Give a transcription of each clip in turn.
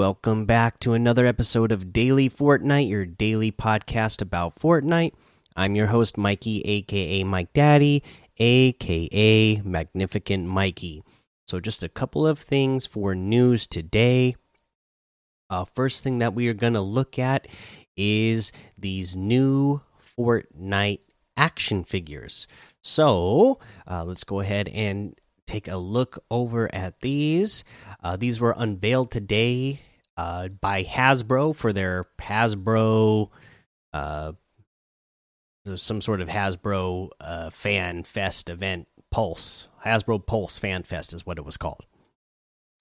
Welcome back to another episode of Daily Fortnite, your daily podcast about Fortnite. I'm your host, Mikey, aka Mike Daddy, aka Magnificent Mikey. So, just a couple of things for news today. Uh, first thing that we are going to look at is these new Fortnite action figures. So, uh, let's go ahead and take a look over at these. Uh, these were unveiled today uh, by Hasbro for their Hasbro, uh, some sort of Hasbro uh, Fan Fest event, Pulse. Hasbro Pulse Fan Fest is what it was called.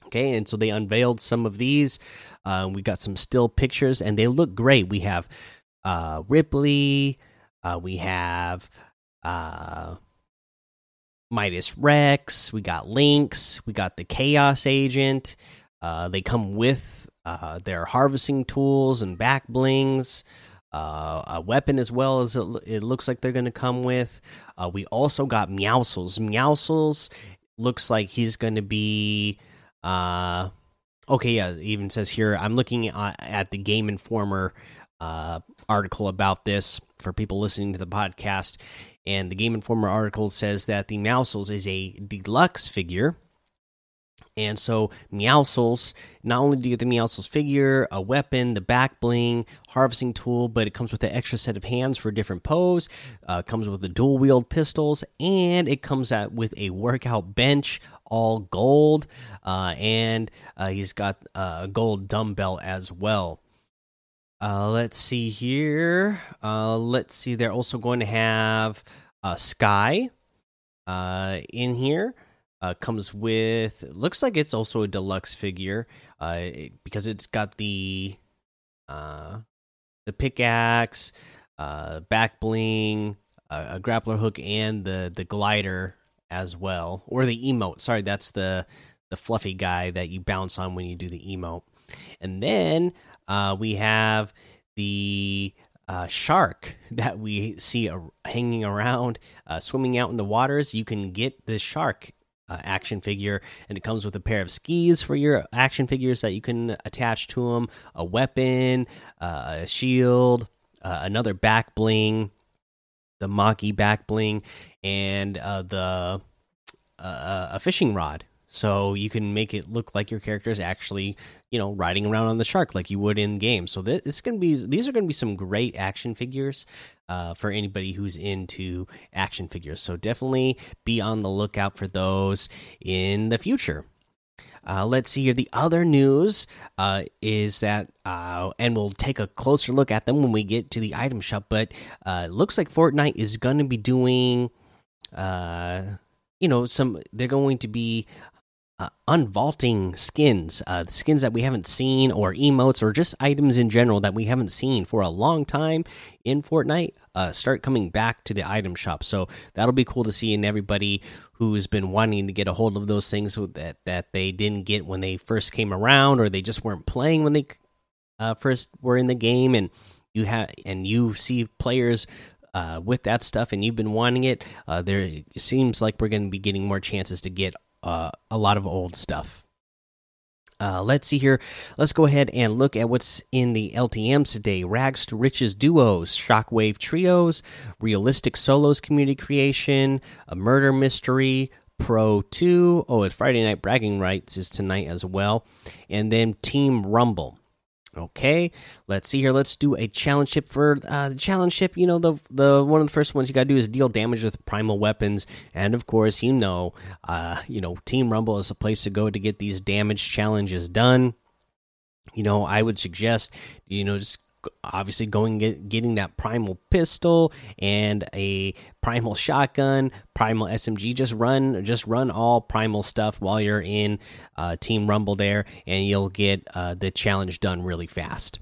Okay, and so they unveiled some of these. Uh, we got some still pictures, and they look great. We have uh, Ripley, uh, we have uh, Midas Rex, we got Lynx, we got the Chaos Agent. Uh, they come with uh, their harvesting tools and back blings, uh, a weapon as well as it, it looks like they're going to come with. Uh, we also got Meowscles. Meowscles looks like he's going to be. Uh, okay, yeah, even says here I'm looking at the Game Informer uh, article about this for people listening to the podcast and the Game Informer article says that the Meowscles is a deluxe figure. And so Meowscles, not only do you get the Meowscles figure, a weapon, the back bling, harvesting tool, but it comes with an extra set of hands for different pose. Uh, comes with the dual wield pistols, and it comes out with a workout bench, all gold, uh, and uh, he's got a gold dumbbell as well. Uh, let's see here. Uh, let's see. They're also going to have Skye uh, in here. Uh, comes with looks like it's also a deluxe figure uh, because it's got the uh, the pickaxe, uh, back bling, a grappler hook, and the the glider as well, or the emote. Sorry, that's the the fluffy guy that you bounce on when you do the emote. And then uh, we have the uh, shark that we see uh, hanging around, uh, swimming out in the waters. You can get this shark uh, action figure, and it comes with a pair of skis for your action figures that you can attach to them, a weapon, uh, a shield, uh, another back bling, the Maki back bling, and the a fishing rod so you can make it look like your character is actually you know riding around on the shark like you would in game so this, this is going to be these are going to be some great action figures uh, for anybody who's into action figures so definitely be on the lookout for those in the future uh, let's see here. The other news uh, is that, uh, and we'll take a closer look at them when we get to the item shop. But uh, it looks like Fortnite is going to be doing, uh, you know, some. They're going to be uh, unvaulting skins, uh, skins that we haven't seen, or emotes, or just items in general that we haven't seen for a long time in Fortnite, uh, start coming back to the item shop. So that'll be cool to see, and everybody who's been wanting to get a hold of those things that that they didn't get when they first came around, or they just weren't playing when they uh, first were in the game, and you have and you see players uh, with that stuff and you've been wanting it, uh, there it seems like we're going to be getting more chances to get uh, a lot of old stuff. Uh, let's see here. Let's go ahead and look at what's in the LTMs today. Rags to Riches duos, Shockwave trios, realistic solos community creation, a murder mystery, Pro 2. Oh, it's Friday Night Bragging Rights is tonight as well. And then Team Rumble. Okay, let's see here. Let's do a challenge ship for uh, the challenge ship. You know, the the one of the first ones you got to do is deal damage with primal weapons, and of course, you know, uh, you know, Team Rumble is a place to go to get these damage challenges done. You know, I would suggest you know just obviously going get, getting that primal pistol and a primal shotgun primal smg just run just run all primal stuff while you're in uh, team rumble there and you'll get uh, the challenge done really fast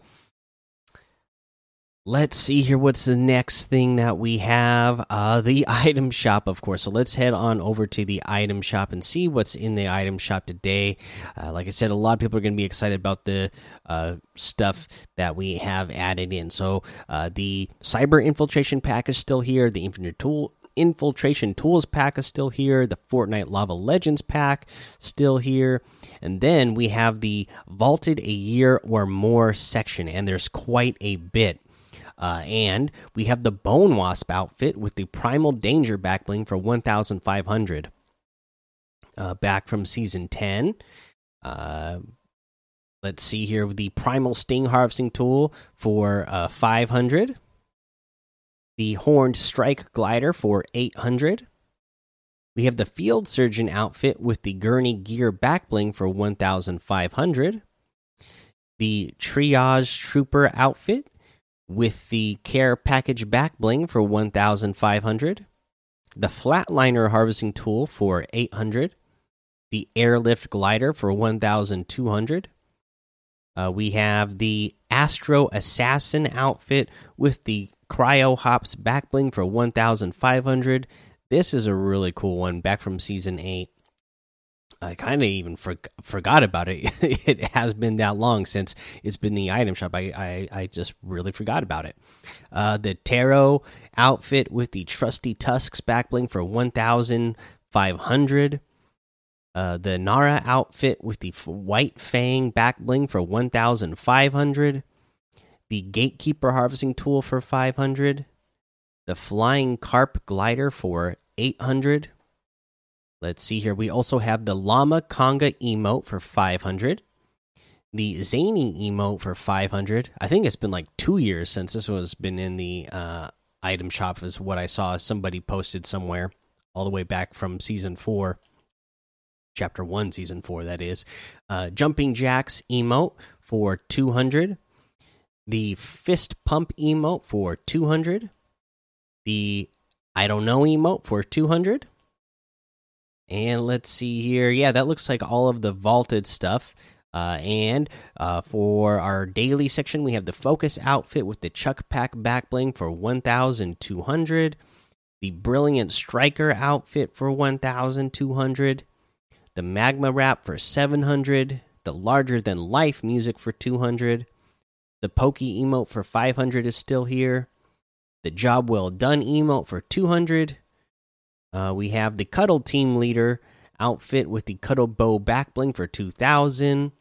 let's see here what's the next thing that we have. Uh the item shop of course. So let's head on over to the item shop and see what's in the item shop today. Uh, like i said a lot of people are going to be excited about the uh, stuff that we have added in. So uh, the cyber infiltration pack is still here. The infinite tool Infiltration Tools pack is still here. The Fortnite Lava Legends pack still here, and then we have the Vaulted a Year or More section, and there's quite a bit. Uh, and we have the Bone Wasp outfit with the Primal Danger backbling for 1,500. Uh, back from season 10. Uh, let's see here the Primal Sting harvesting tool for uh, 500. The Horned Strike glider for 800. We have the Field Surgeon outfit with the Gurney Gear backbling for 1,500. The Triage Trooper outfit with the care package back bling for 1500 the flatliner harvesting tool for 800 the airlift glider for 1200 uh, we have the astro assassin outfit with the cryo hops back bling for 1500 this is a really cool one back from season 8 I kind of even for, forgot about it. it has been that long since it's been the item shop. I I, I just really forgot about it. Uh, the Taro outfit with the trusty tusks backbling for one thousand five hundred. Uh, the Nara outfit with the white fang backbling for one thousand five hundred. The gatekeeper harvesting tool for five hundred. The flying carp glider for eight hundred Let's see here. We also have the Llama Conga emote for 500. The Zany emote for 500. I think it's been like two years since this was been in the uh, item shop, is what I saw somebody posted somewhere, all the way back from season four, chapter one, season four, that is. Uh, Jumping Jacks emote for 200. The Fist Pump emote for 200. The I don't know emote for 200 and let's see here. Yeah, that looks like all of the vaulted stuff. Uh, and uh, for our daily section, we have the Focus outfit with the Chuck Pack back bling for 1,200. The Brilliant Striker outfit for 1,200. The Magma Wrap for 700. The Larger Than Life music for 200. The Pokey emote for 500 is still here. The Job Well Done emote for 200. Uh, we have the Cuddle Team Leader outfit with the Cuddle Bow backbling for 2000,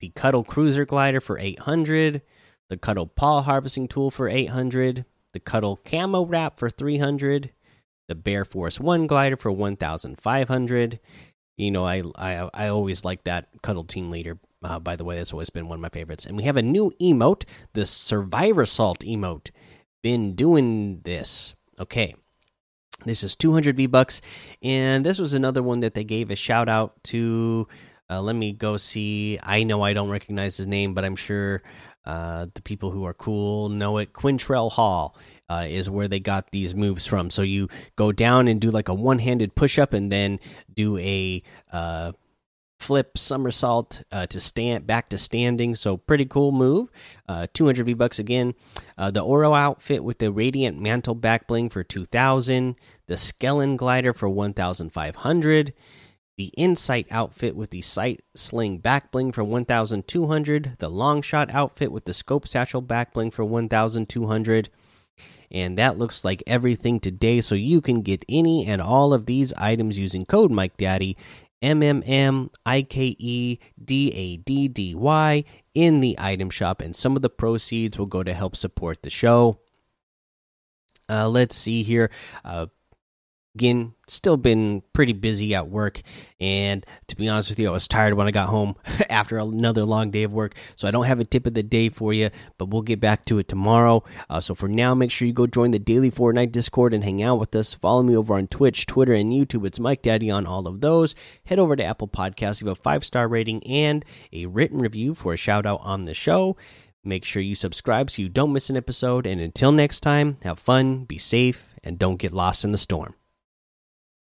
the Cuddle Cruiser Glider for 800, the Cuddle Paw Harvesting Tool for 800, the Cuddle Camo Wrap for 300, the Bear Force 1 Glider for 1500. You know, I I I always like that Cuddle Team Leader. Uh, by the way, that's always been one of my favorites. And we have a new emote, the Survivor Salt emote. Been doing this. Okay. This is 200 V bucks, and this was another one that they gave a shout out to. Uh, let me go see. I know I don't recognize his name, but I'm sure uh, the people who are cool know it. Quintrell Hall uh, is where they got these moves from. So you go down and do like a one handed push up, and then do a uh, flip somersault uh, to stand back to standing. So pretty cool move. Uh, 200 V bucks again. Uh, the Oro outfit with the radiant mantle back bling for 2,000. The Skellen glider for 1,500. The Insight outfit with the Sight Sling back bling for 1,200. The Long Shot outfit with the Scope Satchel back bling for 1,200. And that looks like everything today. So you can get any and all of these items using code Mike Daddy M M M I K E D A D D Y in the item shop, and some of the proceeds will go to help support the show. Uh, let's see here. Uh, again still been pretty busy at work. And to be honest with you i was tired when i got home after another long day of work. So i don't have a tip of the day for you but we'll get back to it tomorrow. Uh, so for now make sure you go join the daily fortnite discord and hang out with us. Follow me over on twitch twitter and youtube. It's mike daddy on all of those. Head over to apple podcasts give a five star rating and a written review for a shout out on the show. Make sure you subscribe so you don't miss an episode. And until next time have fun be safe and don't get lost in the storm